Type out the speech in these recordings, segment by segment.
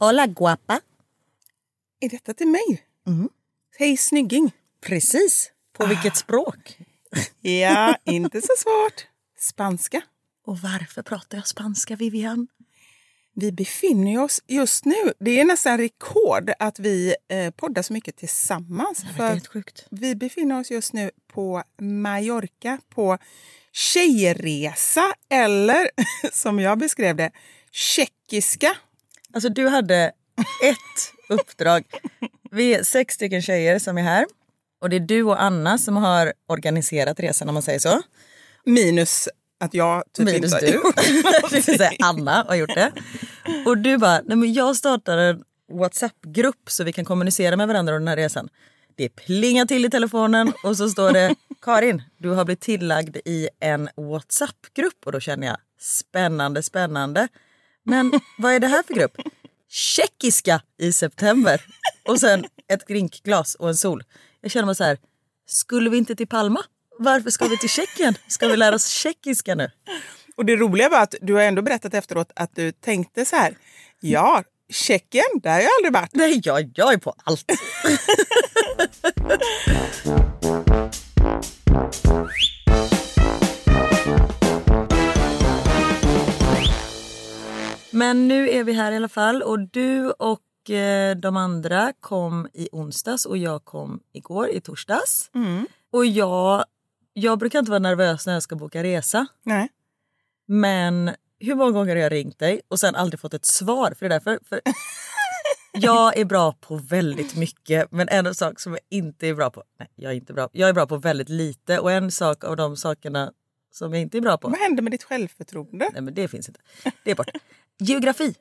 Hola guapa. Är detta till mig? Mm. Hej snygging. Precis. På vilket språk? Ja, inte så svårt. Spanska. Och varför pratar jag spanska, Vivian? Vi befinner oss just nu, det är nästan rekord att vi eh, poddar så mycket tillsammans. Är helt sjukt. vi befinner oss just nu på Mallorca på tjejresa eller som jag beskrev det, tjeckiska. Alltså du hade ett uppdrag. Vi är sex stycken tjejer som är här. Och det är du och Anna som har organiserat resan om man säger så. Minus att jag typ Minus inte du. har gjort säga Anna har gjort det. Och du bara, nej men jag startar en WhatsApp-grupp så vi kan kommunicera med varandra under den här resan. Det plingar till i telefonen och så står det Karin, du har blivit tillagd i en WhatsApp-grupp. Och då känner jag spännande, spännande. Men vad är det här för grupp? Tjeckiska i september. Och sen ett drinkglas och en sol. Jag känner mig så här, skulle vi inte till Palma? Varför ska vi till Tjeckien? Ska vi lära oss tjeckiska nu? Och det roliga var att du har ändå berättat efteråt att du tänkte så här. Ja, Tjeckien, där har jag aldrig varit. Nej, jag, jag är på allt. Men nu är vi här i alla fall och du och eh, de andra kom i onsdags och jag kom igår i torsdags. Och jag, jag brukar inte vara nervös när jag ska boka resa. Nej. Men hur många gånger har jag ringt dig och sen aldrig fått ett svar? För det är därför, för jag är bra på väldigt mycket men en sak som jag inte är bra på, nej jag är inte bra, jag är bra på väldigt lite och en sak av de sakerna som jag inte är bra på, Vad hände med ditt självförtroende? nej men det finns inte, det är bort. Geografi,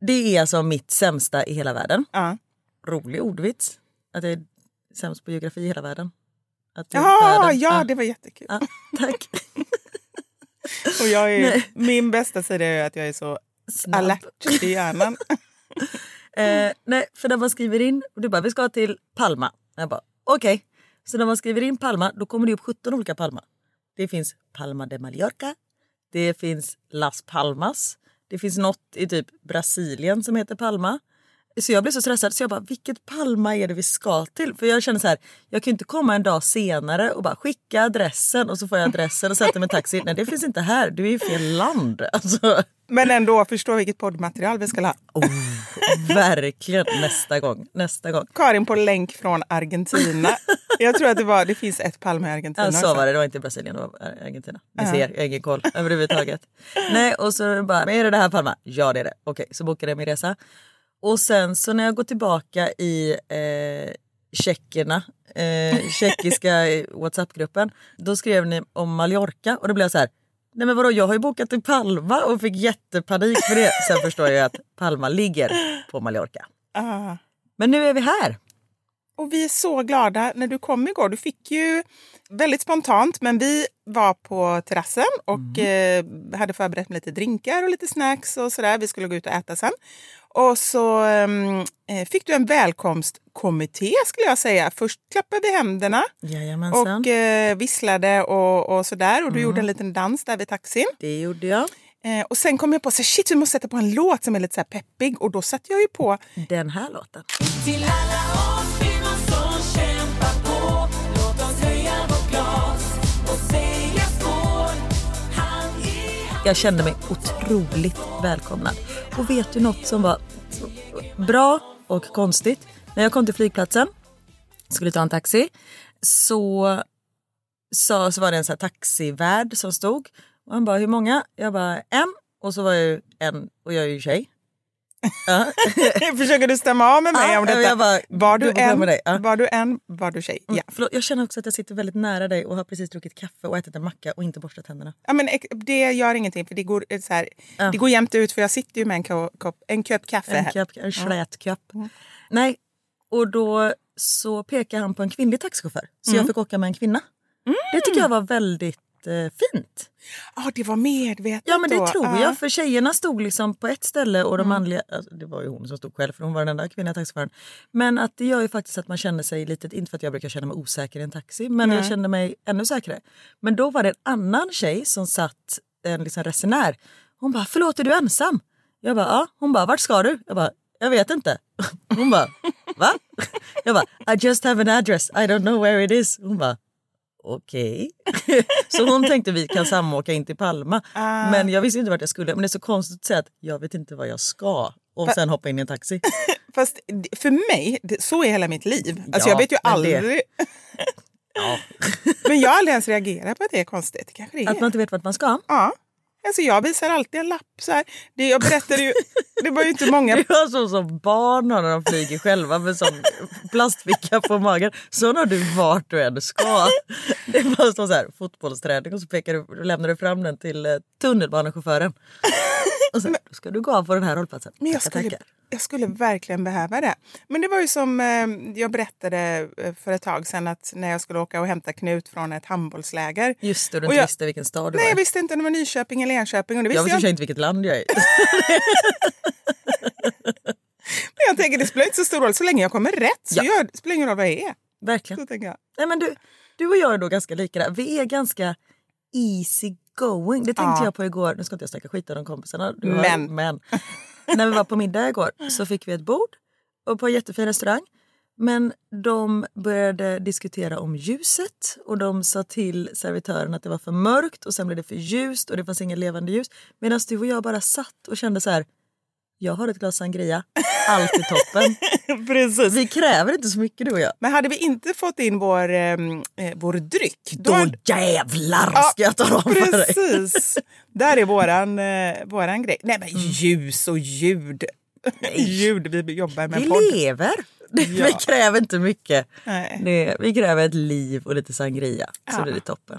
det är alltså mitt sämsta i hela världen. Ja. Rolig ordvits, att jag är sämst på geografi i hela världen. Att Ja, världen- ja, det var jättekul. ja, tack. Och jag är, Nej. min bästa sida är att jag är så Snabb. alert i hjärnan. Eh, nej, för när man skriver in du bara vi ska till Palma. Jag bara okej. Så när man skriver in Palma då kommer det upp 17 olika Palma. Det finns Palma de Mallorca. Det finns Las Palmas. Det finns något i typ Brasilien som heter Palma. Så jag blev så stressad så jag bara vilket Palma är det vi ska till? För jag känner så här, jag kan ju inte komma en dag senare och bara skicka adressen och så får jag adressen och sätter mig i taxi. Nej det finns inte här, du är i fel land. Alltså, men ändå, förstå vilket poddmaterial vi ska ha. oh, verkligen nästa gång. Nästa gång. Karin på länk från Argentina. Jag tror att det, var, det finns ett Palma i Argentina Ja, så också. var det. Det var inte Brasilien, det var Argentina. Ni ser, jag har ingen koll överhuvudtaget. Nej, och så bara, men är det det här Palma? Ja, det är det. Okej, så bokade jag min resa. Och sen så när jag går tillbaka i eh, tjeckerna, eh, tjeckiska WhatsApp-gruppen, då skrev ni om Mallorca och då blev jag så här, nej men vadå, jag har ju bokat till Palma och fick jättepanik för det. Sen förstår jag att Palma ligger på Mallorca. Ah. Men nu är vi här. Och vi är så glada när du kom igår. Du fick ju väldigt spontant, men vi var på terrassen och eh, hade förberett med lite drinkar och lite snacks och sådär. Vi skulle gå ut och äta sen. Och så eh, fick du en välkomstkommitté skulle jag säga. Först klappade vi händerna Jajamensan. och eh, visslade och, och sådär. Och du gjorde en liten dans där vid taxin. Det gjorde jag. Eh, och sen kom jag på så här, shit vi måste sätta på en låt som är lite så här peppig. Och då satte jag ju på Den här låten. Till alla oss kvinnor som kämpar på Låt oss höja vårt glas och säga skål Hand i hand Jag kände mig otroligt välkomnad. Och vet du något som var bra och konstigt? När jag kom till flygplatsen, skulle ta en taxi, så, så, så var det en så här taxivärd som stod. Och han bara, hur många? Jag bara, en. Och så var jag ju en, och jag är ju tjej. Ja. Försöker du stämma av med mig Ja, om detta? bara, var, du en, med dig, ja. var du en, var du tjej? Ja. Förlåt, jag känner också att jag sitter väldigt nära dig och har precis druckit kaffe och ätit en macka och inte borstat tänderna. Ja, men det gör ingenting för det går, eh, så här, det går jämnt ut för jag sitter ju med en, ko- kopp, en kopp kaffe En, här. köp, en slätköp. Nej, och då så pekar han på en kvinnlig taxichaufför. Så jag fick åka med en kvinna. Det tycker jag var väldigt eh, fint. Ja, det var medvetet Ja men det då. tror Ja. jag. För tjejerna stod liksom på ett ställe och de manliga, alltså, det var ju hon som stod själv för hon var den enda kvinnliga taxichauffören. Men att det gör ju faktiskt att man känner sig lite, inte för att jag brukar känna mig osäker i en taxi, men jag kände mig ännu säkrare. Men då var det en annan tjej som satt, en liksom resenär. Hon bara, förlåt är du ensam? Jag bara, ja. Hon bara, vart ska du? Jag bara, jag vet inte. Hon bara, va? Jag bara, I just have an address, I don't know where it is. Hon bara, okej. Så hon tänkte vi kan samåka in till Palma. Ah. Men jag visste inte vart jag skulle. Men det är så konstigt att säga att jag vet inte vad jag ska. Och sen hoppa in i en taxi. Fast för mig, det, så är hela mitt liv. Alltså Ja, jag vet ju det- aldrig. Ja. Men jag har aldrig ens reagerat på att det är konstigt. Kanske det är. Att man inte vet vart man ska. Ja. Alltså jag visar alltid en lapp. Så här. Det, jag berättade ju, det var ju inte många... Det var så som barn har när de flyger själva med sån plastficka på magen. Sån har du vart du än ska. Det var så här, fotbollsträning och så pekar du, lämnar du fram den till eh, tunnelbanechauffören. Och så här, då ska du gå av på den här hållplatsen. Men jag skulle, jag skulle verkligen behöva det. Men det var ju som eh, jag berättade eh, för ett tag sedan att när jag skulle åka och hämta Knut från ett handbollsläger. Just det, du Och inte jag- visste vilken stad du Nej, var jag i. visste inte om det var Nyköping eller Enköping. Och det Jag visste och för jag, inte vilket land jag är i. Men jag tänker det spelar inte så stor roll. Så länge jag kommer rätt så Ja. gör, det spelar ingen roll vad jag är. Verkligen. Så tänker jag. Nej, men du, du och jag är då ganska lika där. Vi är ganska easy going. Det tänkte Ja. jag på igår. Nu ska inte jag snacka skit om de kompisarna. Du Men. men. När vi var på middag igår så fick vi ett bord och på en jättefin restaurang. Men de började diskutera om ljuset och de sa till servitören att det var för mörkt och sen blev det för ljust och det fanns inget levande ljus. Medan du och jag bara satt och kände så här. Jag har ett glas sangria, allt är toppen. Precis. Vi kräver inte så mycket du och jag. Men hade vi inte fått in vår, eh, eh, vår dryck... Då hade- jävlar Ja, ska jag ta dem för dig. Precis. Där är våran, eh, våran grej. Nej men ljus och ljud. ljud, vi jobbar med Vi podd. lever. Ja. Vi kräver inte mycket. Nej. Det, vi kräver ett liv och lite sangria så Ja. blir det toppen.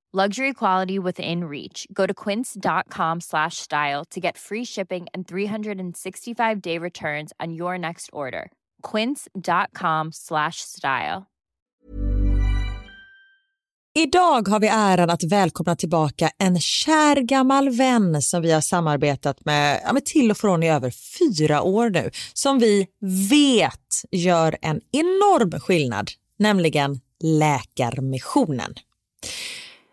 Luxury quality within reach. Go to quince.com slash style to get free shipping and 365 day returns on your next order. Quince.com slash style. Idag har vi äran att välkomna tillbaka en kär gammal vän som vi har samarbetat med, ja, med till och från i över fyra år nu, som vi vet gör en enorm skillnad, nämligen Läkarmissionen.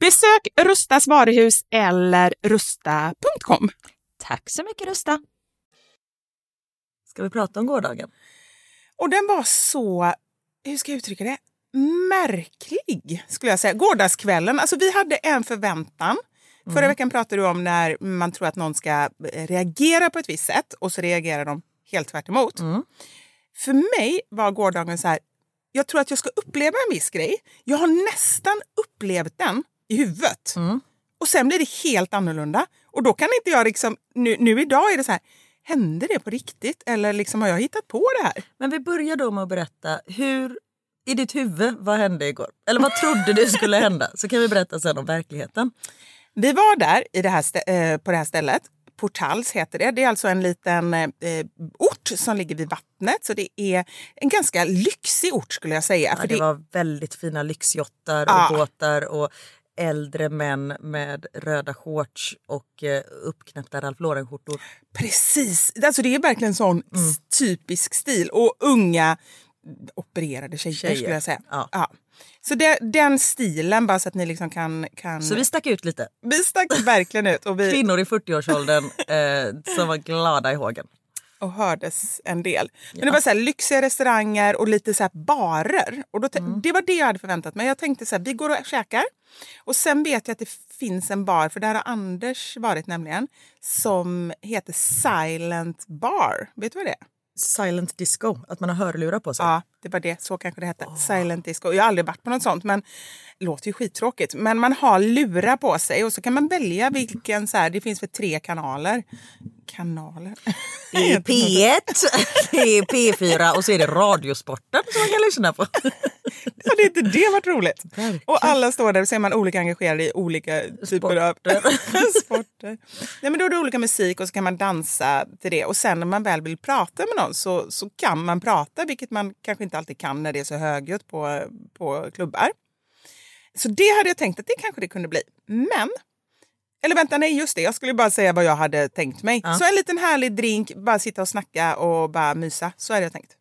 Besök Rustas varuhus eller rusta.com. Tack så mycket Rusta. Ska vi prata om gårdagen? Och den var så, hur ska jag uttrycka det, märklig skulle jag säga. Gårdagskvällen, alltså vi hade en förväntan. Förra veckan pratade du om när man tror att någon ska reagera på ett visst sätt och så reagerar de helt tvärt emot. För mig var gårdagen så här, jag tror att jag ska uppleva en viss grej. Jag har nästan upplevt den i huvudet. Och sen blir det helt annorlunda. Och då kan inte jag liksom, nu, nu idag är det så här, hände det på riktigt? Eller liksom har jag hittat på det här? Men vi börjar då med att berätta hur i ditt huvud, vad hände igår? Eller vad trodde du skulle hända? Så kan vi berätta sen om verkligheten. Vi var där i det här eh, på det här stället Portals heter det. Det är alltså en liten eh, ort som ligger vid vattnet. Så det är en ganska lyxig ort skulle jag säga. Ja, För det det, var väldigt fina lyxjottar Ja. och båtar och äldre män med röda shorts och eh, uppknäppta Ralph Lauren-skjortor. Precis, alltså det är verkligen sån Mm. typisk stil. Och unga opererade tjejer, Tjejer, skulle jag säga. ja. Så det, den stilen, bara så att ni liksom kan... kan... Så vi stack ut lite. vi stack verkligen ut och, vi, Kvinnor i 40-årsåldern eh, som var glada i hågen. Och hördes en del. Men det var så här, lyxiga restauranger och lite så barer. Och då, Mm. Det var det jag hade förväntat mig. Jag tänkte så här, vi går och käkar. Och sen vet jag att det finns en bar, för där har Anders varit nämligen, som heter Silent Bar. Vet du vad det är? Silent disco, att man har hörlurar på sig. Ja, det var det. Så kanske det hette. Silent disco. Jag har aldrig varit på något sånt, men det låter ju skittråkigt. Men man har lurar på sig och så kan man välja vilken... Så här, det finns för tre kanaler. Kanaler? Det är P1, det är P4 och så är det Radiosporten som man kan lyssna på. Hade inte det varit roligt? Och alla står där och så är man olika engagerade i olika typer av sporter. Nej, men då är det olika musik och så kan man dansa till det. Och sen när man väl vill prata med någon så, så kan man prata, vilket man kanske inte alltid kan när det är så högljutt på, på klubbar. Så det hade jag tänkt att det kanske det kunde bli. Men, eller vänta, nej just det, jag skulle bara säga vad jag hade tänkt mig. Så en liten härlig drink, bara sitta och snacka och bara mysa. Så hade jag tänkt.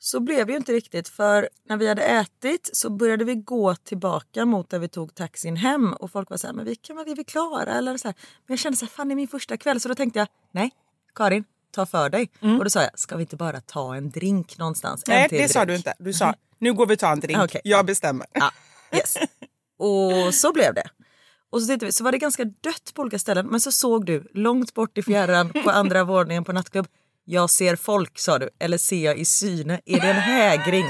Så blev ju inte riktigt för när vi hade ätit så började vi gå tillbaka mot där vi tog taxin hem och folk var så här, men vi kan vara är vi klara eller så här. Men jag kände så här, fan det är min första kväll så då tänkte jag, nej Karin, ta för dig. Och då sa jag, ska vi inte bara ta en drink någonstans? Nej, det sa drink. du inte. Du sa, nu går vi tar en drink. Okej. Jag bestämmer. Ja, yes. Och så blev det. Och så, tittade vi, så var det ganska dött på olika ställen men så såg du långt bort i fjärran på andra våningen på nattklubb. Jag ser folk sa du, eller ser jag i syne? Är det en hägring?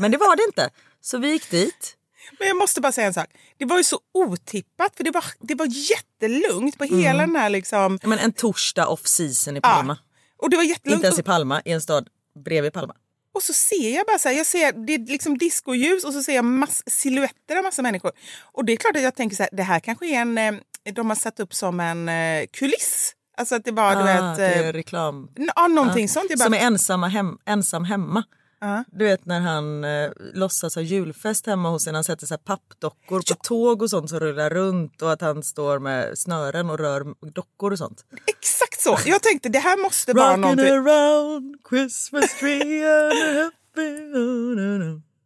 Men det var det inte. Så vi gick dit. Men jag måste bara säga en sak. Det var ju så otippat för det var, det var jättelugnt på hela Mm. den här liksom... Men en torsdag off season i Palma. Och det var jättelugnt. Inte ens i Palma, i en stad bredvid Palma. Och så ser jag bara så här, jag ser det är liksom discoljus och så ser jag mass, silhuetter av massa människor. Och det är klart att jag tänker så här, det här kanske är en... eh, De har satt upp som en eh, kuliss. Alltså att det du Ah, vet... det är eh, reklam. Ja, någonting sånt. Jag bara, Som är ensamma hem, ensam hemma. Ja. Du vet när han eh, låtsas ha julfest hemma hos när Han sätter så pappdockor på tåg och sånt som rullar runt. Och att han står med snören och rör dockor och sånt. Exakt så. Jag tänkte det här måste vara någonting. around Christmas tree happy...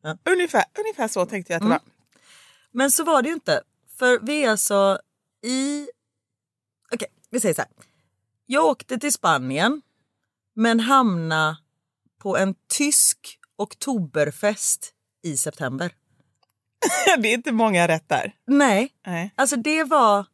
Ja. Ungefär, ungefär så tänkte jag att det Mm. var. Men så var det ju inte. För vi är alltså i... Okej, vi säger så här. Jag åkte till Spanien men hamnade på en tysk oktoberfest i september. Det är inte många rätt där. Nej, Nej. alltså det var,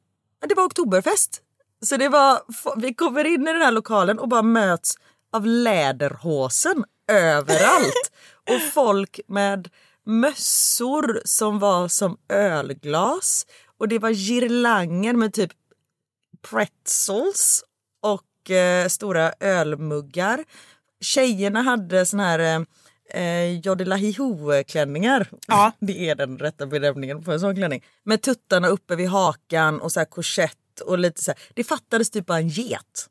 det var oktoberfest. Så det var, vi kommer in i den här lokalen och bara möts av läderhosen överallt. och folk med mössor som var som ölglas. Och det var girlanger med typ pretzels och eh, stora ölmuggar. Tjejerna hade såna här eh, eh, jodelahiho-klänningar. Ja. Det är den rätta benämningen på en sån klänning. Med tuttarna uppe vid hakan och så här korsett och lite så här. Det fattades typ bara en get.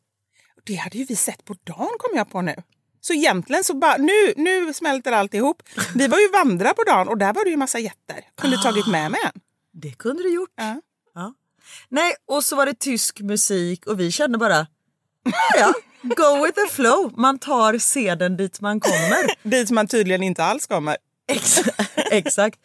Det hade ju vi sett på dagen kom jag på nu. Så egentligen så bara, nu, nu smälter allt ihop. Vi var ju vandra på dagen och där var det ju massa jätter. Kunde tagit med mig en. Det kunde du gjort. Ja. Ja. Nej, och så var det tysk musik och vi kände bara, ja, go with the flow. Man tar seden dit man kommer. Dit man tydligen inte alls kommer. Ex- Exakt.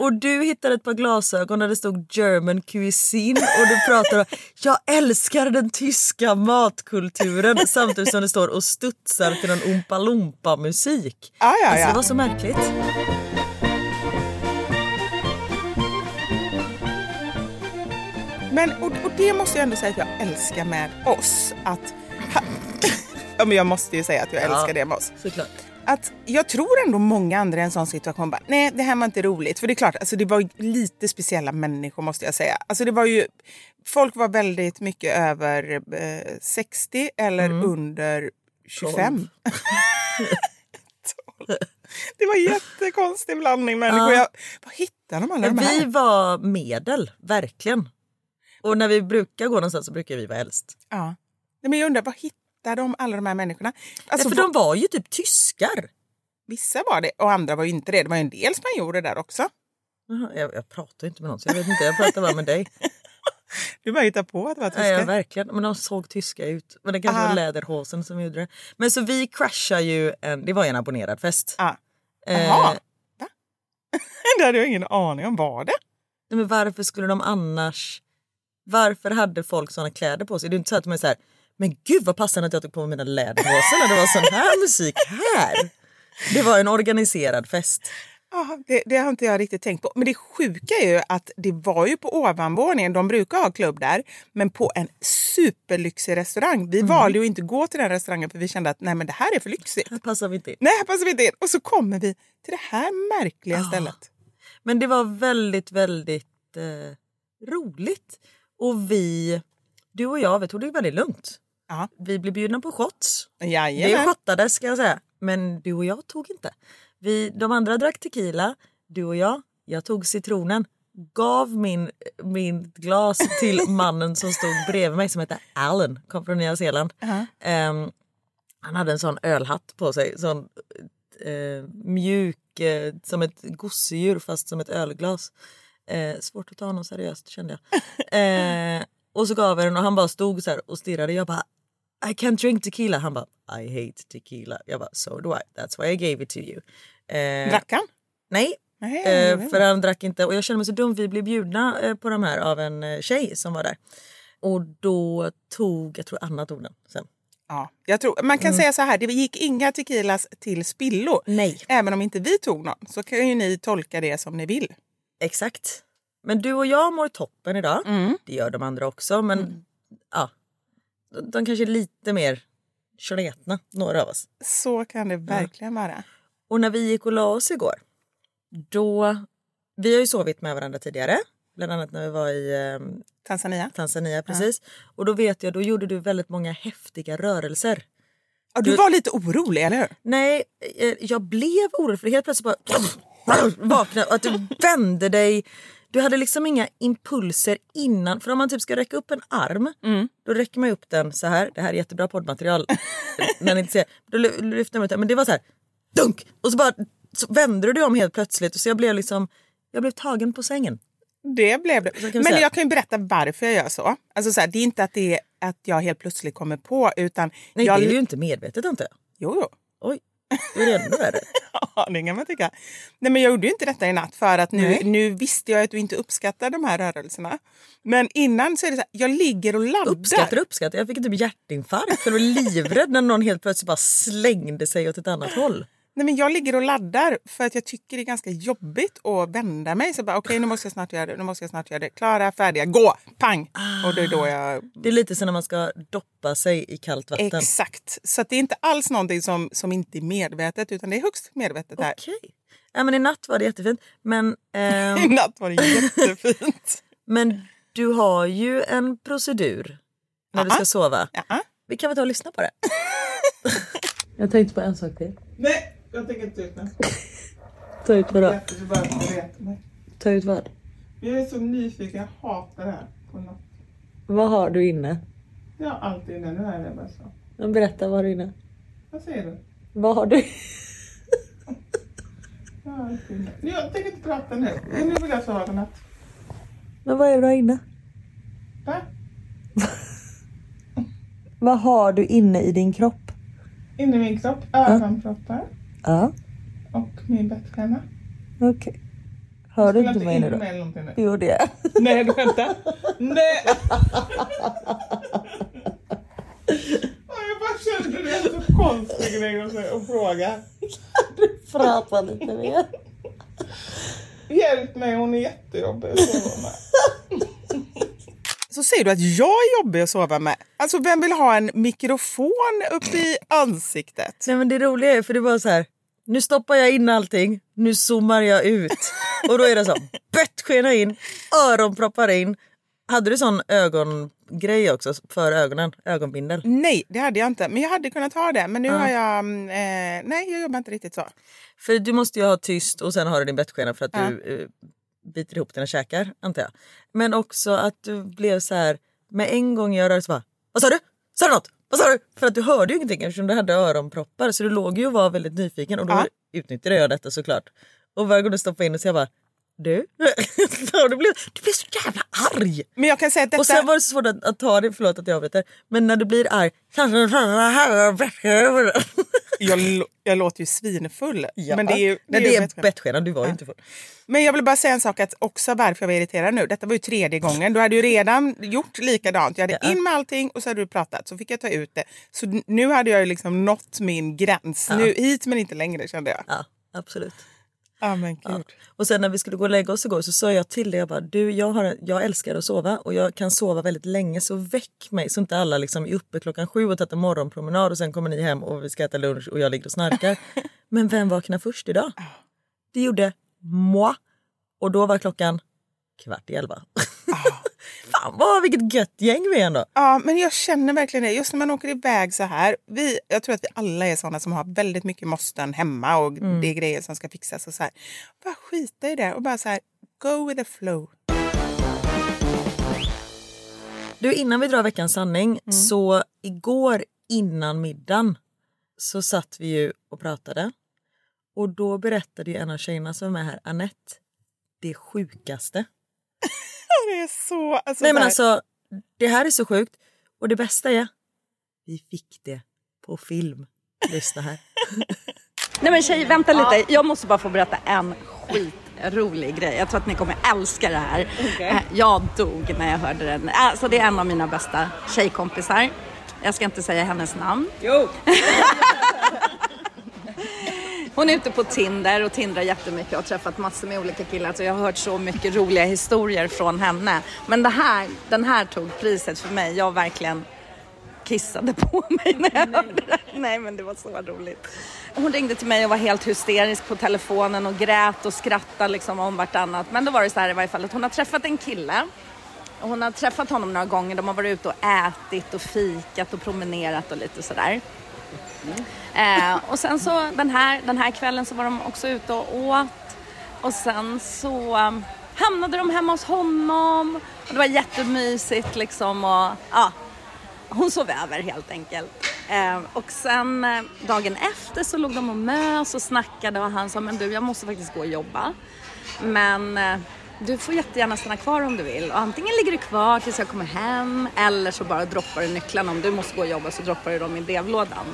Och du hittade ett par glasögon där det stod German cuisine och du pratade om jag älskar den tyska matkulturen samtidigt som det står och studsar till någon Oompa Loompa musik. Ja, ja, Alltså, det var så märkligt. Men, och, och det måste jag ändå säga att jag älskar med oss. Att, ja, men jag måste ju säga att jag älskar Ja. det med oss. Såklart. Att jag tror ändå många andra i en sån situation bara, nej det här var inte roligt. För det är klart, alltså, det var lite speciella människor måste jag säga. Alltså, det var ju, folk var väldigt mycket över eh, 60 eller Mm. under 25. det var jättekonstig blandning människor. Ja. Jag, var hittar de alla de Vi här? var medel, verkligen. Och när vi brukar gå någonstans så brukar vi vara äldst. Ja. Nej, men jag undrar, var hittar de alla de här människorna? Alltså, Nej, för de var ju typ tyskar. Vissa var det och andra var ju inte det. Det var ju en del spanjorer där också. Jag, jag pratar inte med någon så jag vet inte, jag pratar bara med dig. Du bara hittar på att det var tyskar. Nej, ja, verkligen. Men de såg tyska ut. Men det kanske Ah. var läderhosen som gjorde det. Men så vi crashade ju, en, det var ju en abonnerad fest. Ja. Eh, Jaha. Va? det hade jag ingen aning om. Var det? nej, men varför skulle de annars... Varför hade folk såna kläder på sig? Det är inte så att de är så här, men gud vad passande att jag tog på mig mina läderhosen när det var sån här musik här. Det var en organiserad fest. Ja, det, det har inte jag riktigt tänkt på. Men det sjuka är ju att det var ju på ovanvåningen, de brukar ha klubb där, men på en superlyxig restaurang. Vi valde ju inte gå till den restaurangen för vi kände att nej men det här är för lyxigt. Här passar vi inte in. Nej, här passar vi inte in. Och så kommer vi till det här märkliga stället. Men det var väldigt, väldigt eh, roligt. Och vi, du och jag, vi tog det väldigt lugnt. Ja. Vi blev bjudna på shots. Jajamän. shottades ska jag säga. Men du och jag tog inte. Vi, de andra drack tequila. Du och jag, jag tog citronen. Gav min, min glas till mannen som stod bredvid mig som heter Alan. Kom från Nya Zeeland. Ehm, han hade en sån ölhatt på sig. Sån eh, mjuk eh, som ett gosedjur fast som ett ölglas. Eh, svårt att ta honom seriöst kände jag. Och så gav jag den och han bara stod så och stirrade. Jag bara I can't drink tequila. Han bara I hate tequila. Jag bara so do I. That's why I gave it to you. Eh, Drack han? nej, Nej, eh, jag vet för han drack inte. Och jag kände mig så dum. Vi blev bjudna eh, på de här av en eh, tjej som var där. Och då tog, jag tror Anna tog den sen. Ja, jag tror, man kan säga så här, det gick inga tequilas till spillo. Nej. Även om inte vi tog någon så kan ju ni tolka det som ni vill. Exakt. Men du och jag mår toppen idag. Det gör de andra också. Men ja, de, kanske är lite mer sletna, några av oss. Så kan det verkligen vara. Och när vi gick och la oss igår, då... Vi har ju sovit med varandra tidigare. Bland annat när vi var i eh, Tanzania. Tanzania precis. Och då vet jag, då gjorde du väldigt många häftiga rörelser. Ja, du var lite orolig, eller hur? Nej, eh, jag blev orolig för helt plötsligt bara vaknade och att du vände dig. Du hade liksom inga impulser innan. För om man typ ska räcka upp en arm, då räcker man upp den så här. Det här är jättebra poddmaterial. när ni inte ser. Då ly- lyfter man ut den. Men det var så här, dunk! Och så bara så vände du om helt plötsligt. Och så jag blev liksom, jag blev tagen på sängen. Det blev vi Men säga. jag kan ju berätta varför jag gör så. Alltså så här, det är inte att, det är att jag helt plötsligt kommer på, utan... Nej, jag... det är ju inte medvetet antar jag. Jo, jo. Oj, det är ännu värre. Det kan man tycka. Nej, men jag gjorde ju inte detta i natt för att nu, Nej. nu visste jag att du inte uppskattar de här rörelserna. Men innan så är det så här, jag ligger och laddar. Uppskattar uppskattar. Jag fick typ hjärtinfarkt för jag var livrädd när någon helt plötsligt bara slängde sig åt ett annat håll. Nej, men jag ligger och laddar för att jag tycker det är ganska jobbigt att vända mig. Så bara, okej, nu måste jag snart göra det. Nu måste jag snart göra det. Klara, färdiga, gå! Pang! Och det är då jag... Det är lite som när man ska doppa sig i kallt vatten. Exakt. Så att det är inte alls någonting som, som inte är medvetet, utan det är högst medvetet här. Okej. Ja, men I natt var det jättefint. Men, ehm, I natt var det jättefint. men du har ju en procedur när du ska sova. Ja. Vi kan väl ta och lyssna på det? jag tänkte på en sak till. Nej, jag tänker inte ut den. Ta ut vadå? Jag bara vet mig. Ta ut vad? Jag är så nyfiken, jag hatar det här. På något. Vad har du inne? Jag har alltid inne, nu är det bara så. Men berätta, vad har du inne? Vad säger du? Vad har du? Jag har alltid inne. Jag tänker inte prata nu. Nu vill jag sova godnatt. Men vad är det du har inne? Va? Vad har du inne i din kropp? Inne i min kropp, öronproppar Ja, och min bettskena. okej. Hör du inte mig nu då? det är Nej, du skämtar? Nej! Jag bara kände det är så konstig grej att fråga. Prata lite mer. Hjälp mig, hon är jättejobbig. Så säger du att jag är jobbig att sova med? Alltså vem vill ha en mikrofon upp i ansiktet? Nej men det roliga är för det var så här. Nu stoppar jag in allting, nu zoomar jag ut. Och då är det så. Bettskena in, öronproppar in. Hade du sån ögongrej också för ögonen? Ögonbindel? Nej, det hade jag inte. Men jag hade kunnat ha det. Men nu har jag... mm, Eh, nej, jag jobbar inte riktigt så. För du måste ju ha tyst och sen har du din bettskena för att du eh, biter ihop dina käkar antar jag. Men också att du blev så här. Med en gång jag rörde så bara. Vad sa du? Sa du något? Vad sa du? För att du hörde ju ingenting eftersom du hade öronproppar så du låg ju och var väldigt nyfiken och då Ja. utnyttjade jag detta såklart. Och varje gång du stoppade in det så jag bara du? du, blev, du blev så jävla arg! Men jag kan säga att detta... Och sen var det så svårt att, att ta det, förlåt att jag avbryter. Men när du blir arg... jag, jag låter ju svinfull. Ja. Men det är ju, Nej, det är bättre. bettskenan, du var ju inte full. Men jag vill bara säga en sak att också varför jag var irriterad nu. Detta var ju tredje gången. Du hade ju redan gjort likadant. Jag hade Ja. in med allting och så hade du pratat. Så fick jag ta ut det. Så nu hade jag ju liksom nått min gräns. Nu, hit men inte längre kände jag. Ja, absolut. Ja men gud. Och sen när vi skulle gå och lägga oss igår så sa jag till dig, jag bara, du jag, har, jag älskar att sova och jag kan sova väldigt länge så väck mig så inte alla liksom är uppe klockan sju och tar en morgonpromenad och sen kommer ni hem och vi ska äta lunch och jag ligger och snarkar. Men vem vaknar först idag? Det gjorde moi och då var klockan kvart i elva. Fan vad vilket gött gäng vi är ändå. Ja, men jag känner verkligen det. Just när man åker iväg så här. Vi, jag tror att vi alla är såna som har väldigt mycket måsten hemma och det är grejer som ska fixas och så här. Bara skita i det och bara så här, go with the flow. Du innan vi drar veckans sanning så igår innan middagen så satt vi ju och pratade och då berättade ju en av tjejerna som är här, Annette, det sjukaste. Det är så... Alltså, Nej men så här- alltså, det här är så sjukt och det bästa är, vi fick det på film. Lyssna här. Nej men tjej, vänta lite. Jag måste bara få berätta en skitrolig grej. Jag tror att ni kommer älska det här. Eh, Jag dog när jag hörde den. Alltså det är en av mina bästa tjejkompisar. Jag ska inte säga hennes namn. Jo. Hon är ute på Tinder och tindrar jättemycket och har träffat massor med olika killar. Så jag har hört så mycket roliga historier från henne. Men det här, den här tog priset för mig. Jag verkligen kissade på mig när jag hörde det. Nej men det var så roligt. Hon ringde till mig och var helt hysterisk på telefonen och grät och skrattade liksom om vartannat. Men då var det så här i varje fall att hon har träffat en kille. Och hon har träffat honom några gånger. De har varit ute och ätit och fikat och promenerat och lite sådär. Eh, och sen så den här, den här kvällen så var de också ute och åt. Och sen så um, hamnade de hemma hos honom. Och det var jättemysigt liksom. Och, ja, hon sov över helt enkelt. Eh, och sen eh, dagen efter så låg de och mös och snackade och han sa men du jag måste faktiskt gå och jobba. Men eh, du får jättegärna stanna kvar om du vill. Och antingen ligger du kvar tills jag kommer hem eller så bara droppar du nycklarna. Om du måste gå och jobba så droppar du dem i brevlådan.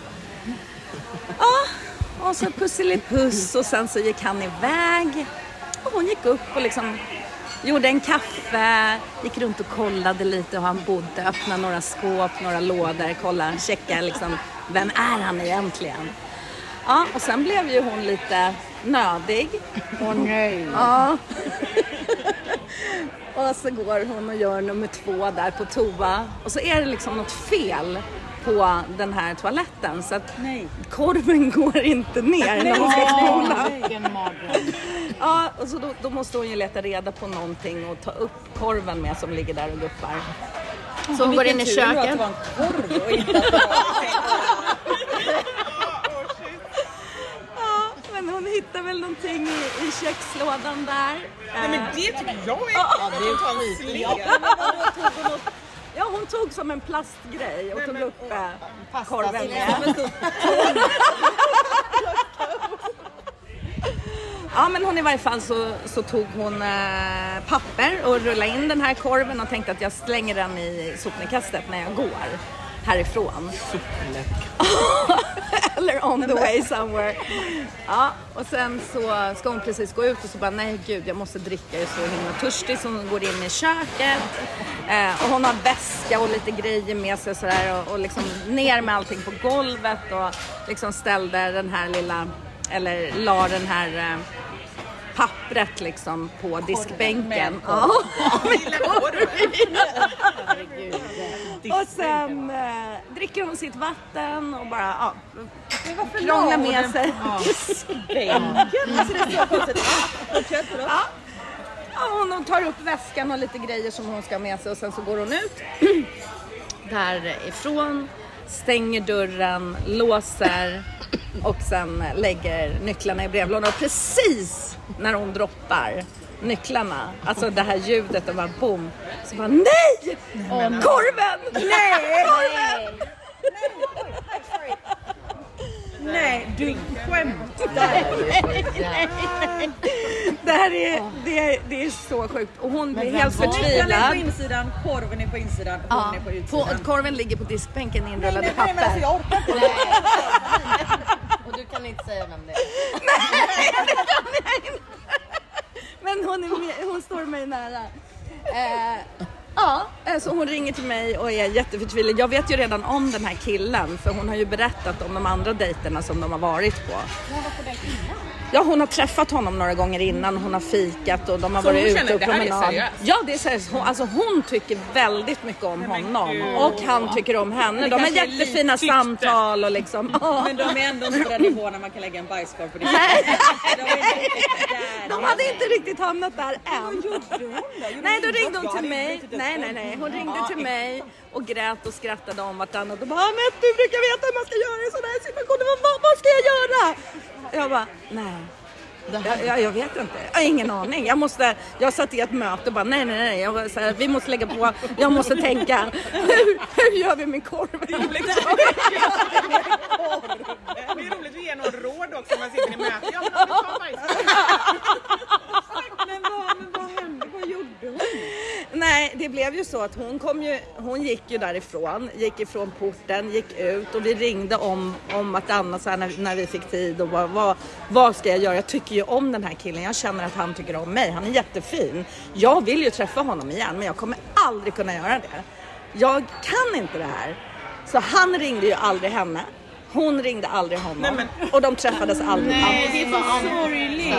Ja, och så pusselipuss och sen så gick han iväg. Och hon gick upp och liksom gjorde en kaffe, gick runt och kollade lite hur han bodde, öppnade några skåp, några lådor, kollade, checka liksom, vem är han egentligen? Ja, och sen blev ju hon lite nödig. Åh nej. Ja. och så går hon och gör nummer två där på toa och så är det liksom något fel på den här toaletten så att korven går inte ner när hon ska spola. Ja, och så då, då måste hon ju leta reda på någonting och ta upp korven med som ligger där och guppar. Så hon går in i köket. Ja, men hon hittar väl någonting i, i kökslådan där. Nej, men det tycker jag är... Ja, det är lite. Ja, hon tog som en plastgrej och tog upp eh, korven med. Ja, men hon i varje fall så, så tog hon eh, papper och rullade in den här korven och tänkte att jag slänger den i sopnedkastet när jag går härifrån. Eller on the way somewhere. Ja, och sen så ska hon precis gå ut och så bara nej gud jag måste dricka, jag är så himla törstig så hon går in i köket. Eh, och hon har väska och lite grejer med sig sådär och, och liksom ner med allting på golvet och liksom ställde den här lilla, eller la den här eh, pappret liksom på diskbänken. Ja, med korv i. Och sen eh, dricker hon sitt vatten och bara ja, krånglar med sig. Ja. Ja, hon tar upp väskan och lite grejer som hon ska ha med sig och sen så går hon ut därifrån stänger dörren, låser och sen lägger nycklarna i brevlådan. Och precis när hon droppar nycklarna, alltså det här ljudet och bara boom, så bara nej! Korven! Nej! Korven! Nej, du skämtar. Det här är, det är, det är så sjukt. Och hon blir helt Nycklarna är på förtvivlad. insidan, korven är på insidan, hon Ja, är på på, utsidan. korven ligger på diskbänken inrullad i Nej, men alltså, papper. jag orkar inte. Och du kan inte säga vem det är. Men hon, är med, hon står mig nära. Eh, ja, så hon ringer till mig och är jätteförtvivlad. Jag vet ju redan om den här killen för hon har ju berättat om de andra dejterna som de har varit på. Ja, hon har träffat honom några gånger innan, hon har fikat och de har Så varit ute känner och det promenad. seriöst? Ja, det är seriöst. Hon, alltså hon tycker väldigt mycket om honom och han tycker om henne. De har jättefina samtal och liksom. Men de är ändå inte på den nivån när man kan lägga en bajskorv på din De hade inte riktigt hamnat där än. Nej, då ringde hon till mig. Nej, nej, nej. Hon ringde till mig och grät och skrattade om vartannat och bara Anette, du brukar veta hur man ska göra i sådana här situationer. Vad, vad ska jag göra? Jag bara, nej. Jag, jag, jag vet inte, jag har ingen aning. Jag, måste, jag satt i ett möte och bara nej, nej, nej. Jag så här, vi måste lägga på, jag måste tänka. Hur, hur gör vi med korven? Det är roligt att ge någon råd också om man sitter i möte. Ja, men om vi tar bajskorv. Men vad, men vad hände? Vad gjorde hon? Nej, det blev ju så att hon kom ju, hon gick ju därifrån, gick ifrån porten, gick ut och vi ringde om, om att Anna så här när, när vi fick tid och bara, vad, vad ska jag göra? Jag tycker ju om den här killen, jag känner att han tycker om mig, han är jättefin. Jag vill ju träffa honom igen men jag kommer aldrig kunna göra det. Jag kan inte det här. Så han ringde ju aldrig henne. Hon ringde aldrig honom och de träffades aldrig. alls. Det var sorgligt.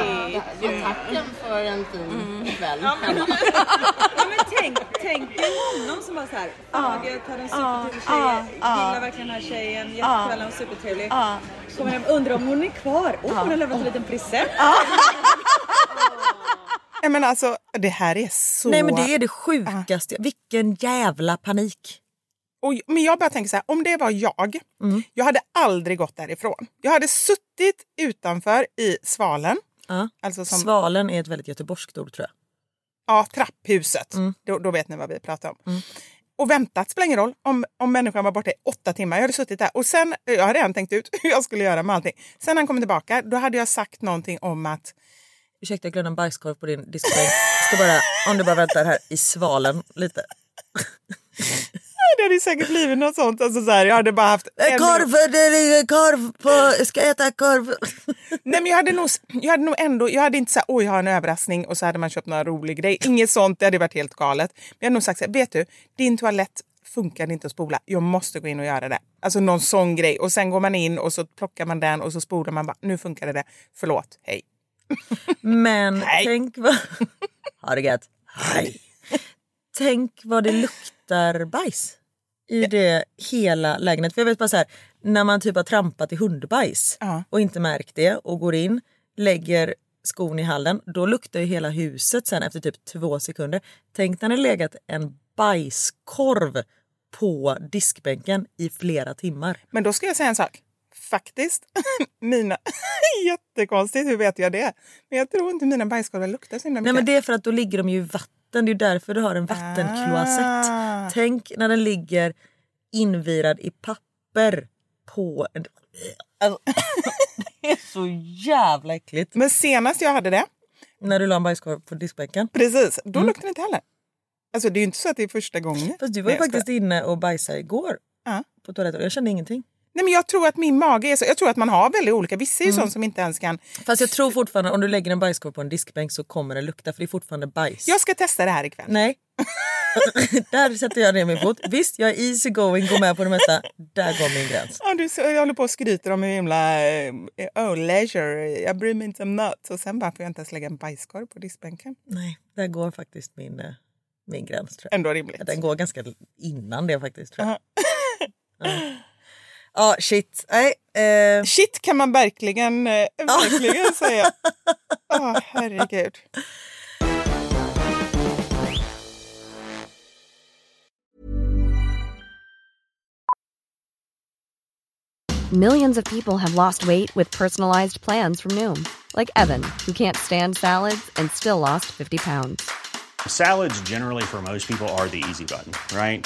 Det var tacken för en fin kväll. Ja, men tänk, tänk er honom som bara såhär, fan vad gött, hade en supertrevlig tjej, ja, ja. gillar verkligen den här tjejen, jättekväll, hon var supertrevlig. Ja. Kommer hem, undrar om hon är kvar. Oh, hon har lämnat en liten present. Nej, men alltså, det här är så... Nej men det är det sjukaste, vilken jävla panik. Och, men jag bara tänker så här, om det var jag, Mm. jag hade aldrig gått därifrån. Jag hade suttit utanför i svalen, Ja. alltså som Svalen är ett väldigt göteborgskt ord tror jag. ja, trapphuset. Mm. Då, då vet ni vad vi pratar om. Och väntat, spelar ingen roll om, om människan var borta i åtta timmar. Jag hade suttit där och sen, jag hade redan tänkt ut hur jag skulle göra med allting. Sen när han kom tillbaka, då hade jag sagt någonting om att Ursäkta jag glömde en bajskorv på din diskbänk. Ska bara, om du bara väntar här i svalen lite. det hade säkert blivit något sånt. Alltså så här, jag hade bara haft en- Korv, det ligger korv på, ska äta korv. Nej, men jag hade nog, jag hade nog ändå, jag hade inte sagt oj jag har en överraskning och så hade man köpt några rolig grej. Inget sånt, det hade varit helt galet. Men jag hade nog sagt så här, vet du, din toalett funkar inte att spola. Jag måste gå in och göra det. Alltså någon sån grej. Och sen går man in och så plockar man den och så spolar man bara, nu funkar det. Förlåt, hej. Men Nej. tänk vad... Ha det gött. Hej. Tänk vad det luktar bajs i det hela lägenheten. För jag vet bara så här, när man typ har trampat i hundbajs Ja. och inte märkt det och går in, lägger skon i hallen, då luktar ju hela huset sen efter typ två sekunder. Tänk när det legat en bajskorv på diskbänken i flera timmar. Men då ska jag säga en sak. Faktiskt, mina... Jättekonstigt, hur vet jag det? Men jag tror inte mina bajskorvar luktar så himla Nej mycket. men det är för att då ligger de ju i vatten. Det är därför du har en vattenkloasett. Ah. Tänk när den ligger invirad i papper på en... Alltså, det är så jävla äckligt. Men senast jag hade det, När du la en bajskorv på diskbänken. precis, då Mm. luktade det inte heller. Alltså det är ju inte så att det är första gången. Fast du var ju faktiskt inne och bajsade igår Ja. på toaletten och jag kände ingenting. Nej, men jag tror att min mage är så. Jag tror att man har väldigt olika. Vissa är ju Mm. som inte ens kan... Fast jag tror fortfarande om du lägger en bajskorv på en diskbänk så kommer det lukta för det är fortfarande bajs. Jag ska testa det här ikväll. Nej. Där sätter jag ner min fot. Visst, jag är easy going, går med på det mesta. Där går min gräns. Ja, du så- jag håller på och skryter om hur himla... eh, Oh, leisure. Jag bryr mig inte om något. Och sen bara får jag inte ens lägga en bajskorv på diskbänken. Nej, där går faktiskt min, eh, min gräns tror jag. Ändå rimligt. Den går ganska innan det faktiskt tror jag. Ja. Ja, Ja, shit. Nej, eh, Shit kan man verkligen, eh, verkligen säga. Åh, herregud. Millions of people have lost weight with personalized plans from Noom, like Evan, who can't stand salads and still lost 50 pounds. Salads, generally, for most people, are the easy button, right?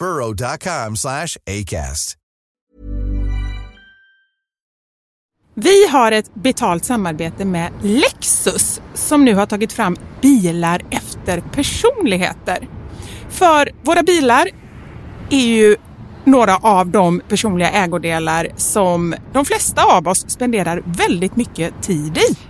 burrow.com slash ACAST. Vi har ett betalt samarbete med Lexus som nu har tagit fram bilar efter personligheter. För våra bilar är ju några av de personliga ägodelar som de flesta av oss spenderar väldigt mycket tid i.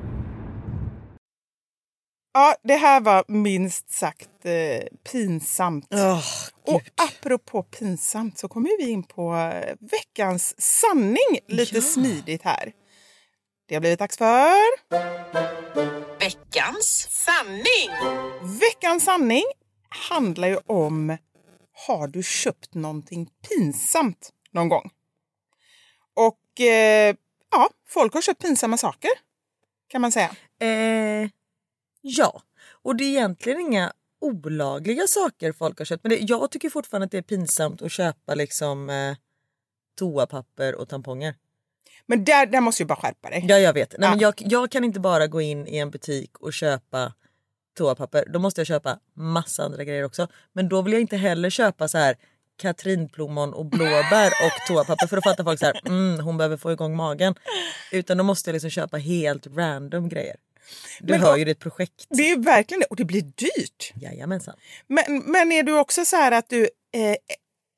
Ja, det här var minst sagt eh, pinsamt. och apropå pinsamt så kommer vi in på eh, veckans sanning lite smidigt här. Det har blivit dags för... Veckans sanning! Veckans sanning handlar ju om har du köpt någonting pinsamt någon gång? Och eh, ja, folk har köpt pinsamma saker kan man säga. Eh, ja, och det är egentligen inga olagliga saker folk har köpt. Men det, jag tycker fortfarande att det är pinsamt att köpa liksom eh, toapapper och tamponger. Men där, där måste du bara skärpa dig. Ja jag vet. Nej, men Ja. jag, jag kan inte bara gå in i en butik och köpa toapapper. Då måste jag köpa massa andra grejer också. Men då vill jag inte heller köpa så här katrinplommon och blåbär och toapapper för då fattar folk så här, mm, hon behöver få igång magen. Utan då måste jag liksom köpa helt random grejer. Du Men hör ju det är ett projekt. Det är verkligen det. Och det blir dyrt. Jajamensan. Men, men är du också så här att du eh,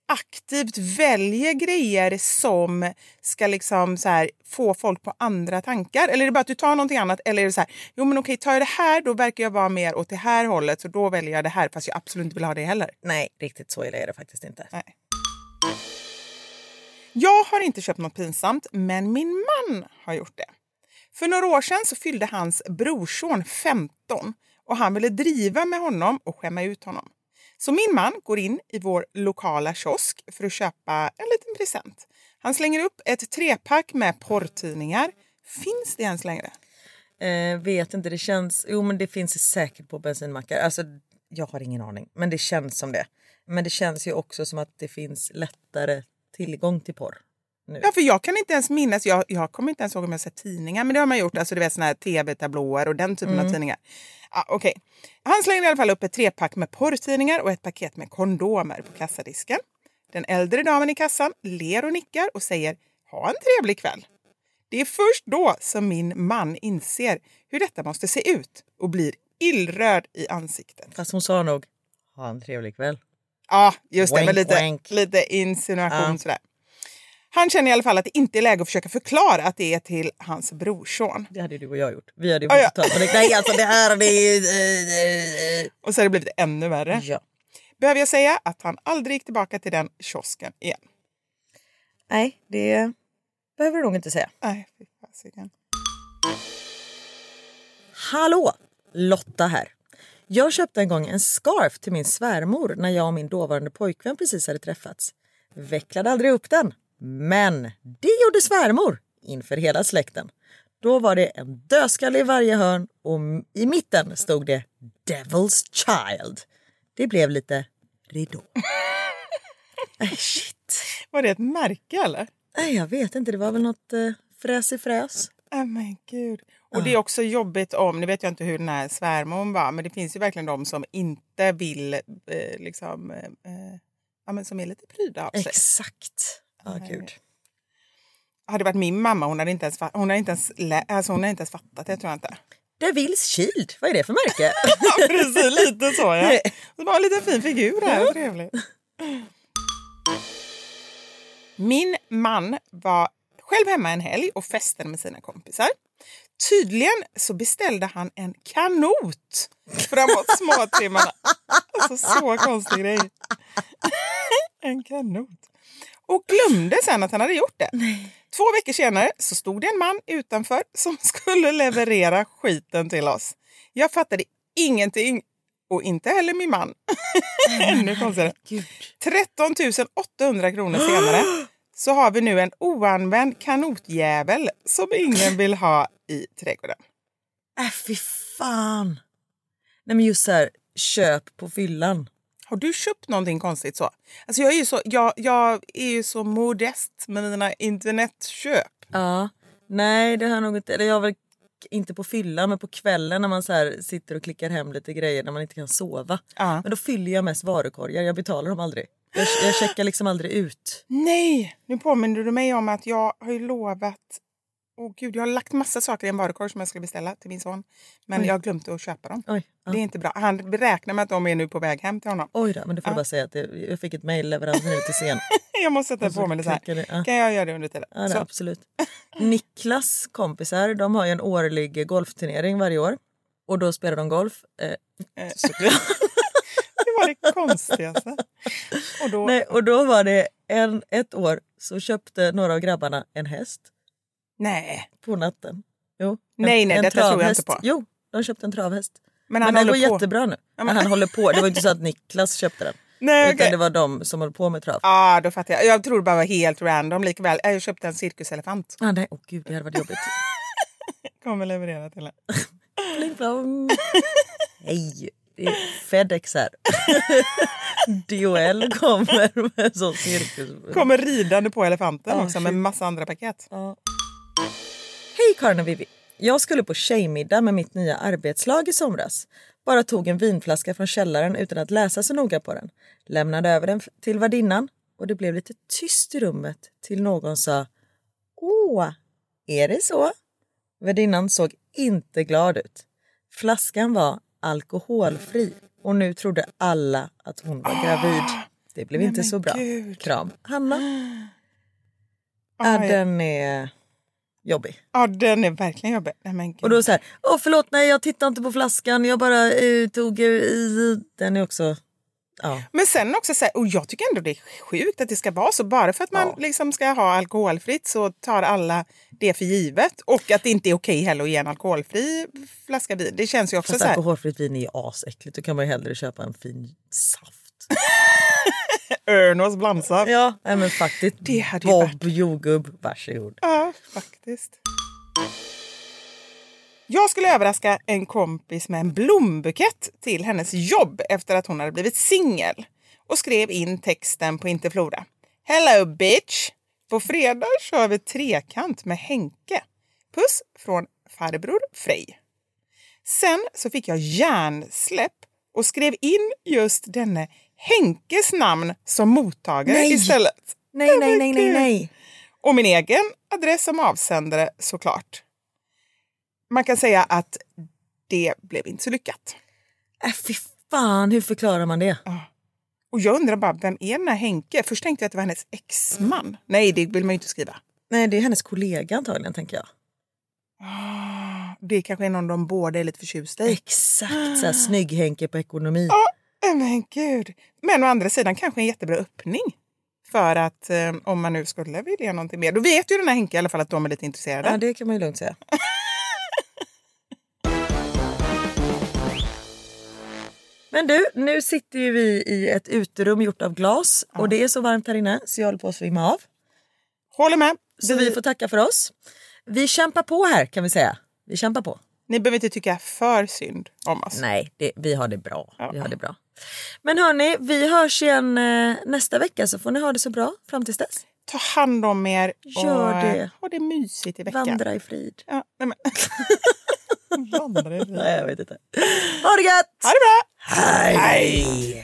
aktivt väljer grejer som ska liksom så här få folk på andra tankar? Eller är det bara att du tar någonting annat? Eller är det så här, jo men okej, tar jag det här då verkar jag vara mer åt det här hållet så då väljer jag det här fast jag absolut inte vill ha det heller. Nej, riktigt så illa är det faktiskt inte. Nej. Jag har inte köpt något pinsamt, men min man har gjort det. För några år sedan så fyllde hans brorson 15 och han ville driva med honom och skämma ut honom. Så min man går in i vår lokala kiosk för att köpa en liten present. Han slänger upp ett trepack med porrtidningar. Finns det ens längre? Eh, vet inte, det känns... Jo men det finns säkert på bensinmackar. Alltså, jag har ingen aning, men det känns som det. Men det känns ju också som att det finns lättare tillgång till porr. Nu. Ja, för jag kan inte ens minnas, jag, jag kommer inte ens ihåg om jag sett tidningar, men det har man gjort, alltså du vet såna här tv-tablåer och den typen av tidningar. Ah, okej. Han slänger i alla fall upp ett trepack med porrtidningar och ett paket med kondomer på kassadisken. Den äldre damen i kassan ler och nickar och säger ha en trevlig kväll. Det är först då som min man inser hur detta måste se ut och blir illröd i ansiktet. Fast hon sa nog ha en trevlig kväll. Ja, just det, Wink, med lite, lite insinuation Ja. sådär. Han känner i alla fall att det inte är läge att försöka förklara att det är till hans brorson. Det hade du och jag gjort. Vi hade ju ja. panik. Nej alltså det här det är ju... eh, eh, Och så har det blivit ännu värre. Ja. Behöver jag säga att han aldrig gick tillbaka till den kiosken igen? Nej, det behöver du nog inte säga. Nej, fy fasiken. Hallå! Lotta här. Jag köpte en gång en scarf till min svärmor när jag och min dåvarande pojkvän precis hade träffats. Vecklade aldrig upp den. Men det gjorde svärmor inför hela släkten. Då var det en dödskalle i varje hörn och i mitten stod det Devil's Child. Det blev lite ridå. Shit. Var det ett märke eller? Nej, jag vet inte. Det var väl något eh, fräs i fräs. Oh men gud. Och det är också jobbigt om, nu vet jag inte hur den här svärmor var, men det finns ju verkligen de som inte vill, eh, liksom, eh, eh, ja men som är lite pryda av sig. Exakt. Ja, Ja, gud. Hade det varit min mamma, hon hade inte ens, hon hade inte ens, alltså hon hade inte ens fattat det tror jag inte. Devils Shield, vad är det för märke? Ja, precis, lite så ja. Det var en liten fin figur här, trevligt. Min man var själv hemma en helg och festade med sina kompisar. Tydligen så beställde han en kanot framåt småtimmarna. Alltså så konstig grej. en kanot. Och glömde sen att han hade gjort det. Två veckor senare så stod det en man utanför som skulle leverera skiten till oss. Jag fattade ingenting och inte heller min man. Ännu konstigare. 13 800 kronor senare så har vi nu en oanvänd kanotjävel som ingen vill ha i trädgården. Äh, fy fan. Nej, men just så här, köp på fyllan. Har du köpt någonting konstigt så? Alltså jag, är ju så jag, jag är ju så modest med mina internetköp. Ja. Nej, det har nog inte. Eller jag har väl inte på fyllan, men på kvällen när man så sitter och klickar hem lite grejer när man inte kan sova. Ja. Men då fyller jag mest varukorgar. Jag betalar dem aldrig. Jag, jag checkar liksom aldrig ut. Nej, nu påminner du mig om att jag har ju lovat... Åh gud, jag har lagt massa saker i en varukorg som jag skulle beställa till min son. Men Oj. jag har glömt att köpa dem. Oj, ja. Det är inte bra. Han räknar med att de är nu på väg hem till honom. Oj då, men det får jag Ja. bara säga att jag fick ett mejl, leveransen är lite sen. Jag måste sätta på mig det så här. ja. Kan jag göra det under tiden? Ja, Så. absolut. Niklas kompisar de har ju en årlig golfturnering varje år. Och då spelar de golf. Eh, Eh. Det var det konstigaste. Och då, Nej, och då var det en, ett år så köpte några av grabbarna en häst nej. på natten. Jo, en, Nej, nej, en detta tror jag inte på. Jo, de köpte en travhäst. Men Men, han den går på. jättebra nu. Ja, men... men- Han håller på. Det var inte så att Niklas köpte den. Nej, Utan det var de som håller på med trav. Ja, då fattar jag. Jag tror det bara var helt random. Likväl. Jag köpte en cirkuselefant. Ah, nej, åh gud, det hade varit jobbigt. Kommer leverera till en. Pling plong. Hej, det är Fedex här. DHL kommer med en sån cirkus. Kommer ridande på elefanten Ja, också med massa andra paket. Ja. Hej Karin och Vivi. Jag skulle på tjejmiddag med mitt nya arbetslag i somras. Bara tog en vinflaska från källaren utan att läsa så noga på den. Lämnade över den till värdinnan och det blev lite tyst i rummet till någon sa Åh, är det så? Värdinnan såg inte glad ut. Flaskan var alkoholfri och nu trodde alla att hon var gravid. Det blev inte så bra. gud. Kram. Hanna. Ja, Aj. den är jobbig. Ja, den är verkligen jobbig. Nej. Och då så här, åh förlåt nej jag tittar inte på flaskan, jag bara eh, tog eh, i. Den är också, ja. Men sen också så här, och jag tycker ändå det är sjukt att det ska vara så. Bara för att man Ja. liksom ska ha alkoholfritt så tar alla det för givet. Och att det inte är okej heller att ge en alkoholfri flaska vin. Det känns ju också Fast så här. alkoholfritt vin är ju asäckligt, då kan man ju hellre köpa en fin saft. Örnås blandsaft. Ja, nej, men faktiskt. Det hade Bob jordgubb, varsågod. Ja, faktiskt. Jag skulle överraska en kompis med en blombukett till hennes jobb efter att hon hade blivit singel och skrev in texten på Interflora. Hello bitch! På fredag kör vi trekant med Henke. Puss från farbror Frej. Sen så fick jag hjärnsläpp och skrev in just denne Henkes namn som mottagare Nej. istället. Nej, nej, nej, nej, nej. Och min egen adress som avsändare såklart. Man kan säga att det blev inte så lyckat. Äh, fy fan, hur förklarar man det? Och jag undrar bara, vem är den här Henke? Först tänkte jag att det var hennes exman. Nej, det vill man ju inte skriva. Nej, det är hennes kollega antagligen tänker jag. Ah, Det kanske är någon de båda är lite förtjusta i. Exakt, så här, snygg Henke på ekonomi. Ja, men gud. Men å andra sidan kanske en jättebra öppning. För att eh, om man nu skulle vilja någonting mer. Då vet ju den här Henke i alla fall att de är lite intresserade. Ja, det kan man ju lugnt säga. Men du, nu sitter ju vi i ett uterum gjort av glas och det är så varmt här inne så jag håller på att svimma av. Håller med. Så vi får tacka för oss. Vi kämpar på här kan vi säga. Vi kämpar på. Ni behöver inte tycka för synd om oss. Nej, det, vi har det bra. Vi har det bra. Men hörni, vi hörs igen eh, nästa vecka så får ni ha det så bra fram tills dess. Ta hand om er och Gör det. ha det mysigt i veckan. Vandra i frid. Ja, nej men. Vandra i frid. Nej, jag vet inte. Ha det gött! Ha det bra! Hej!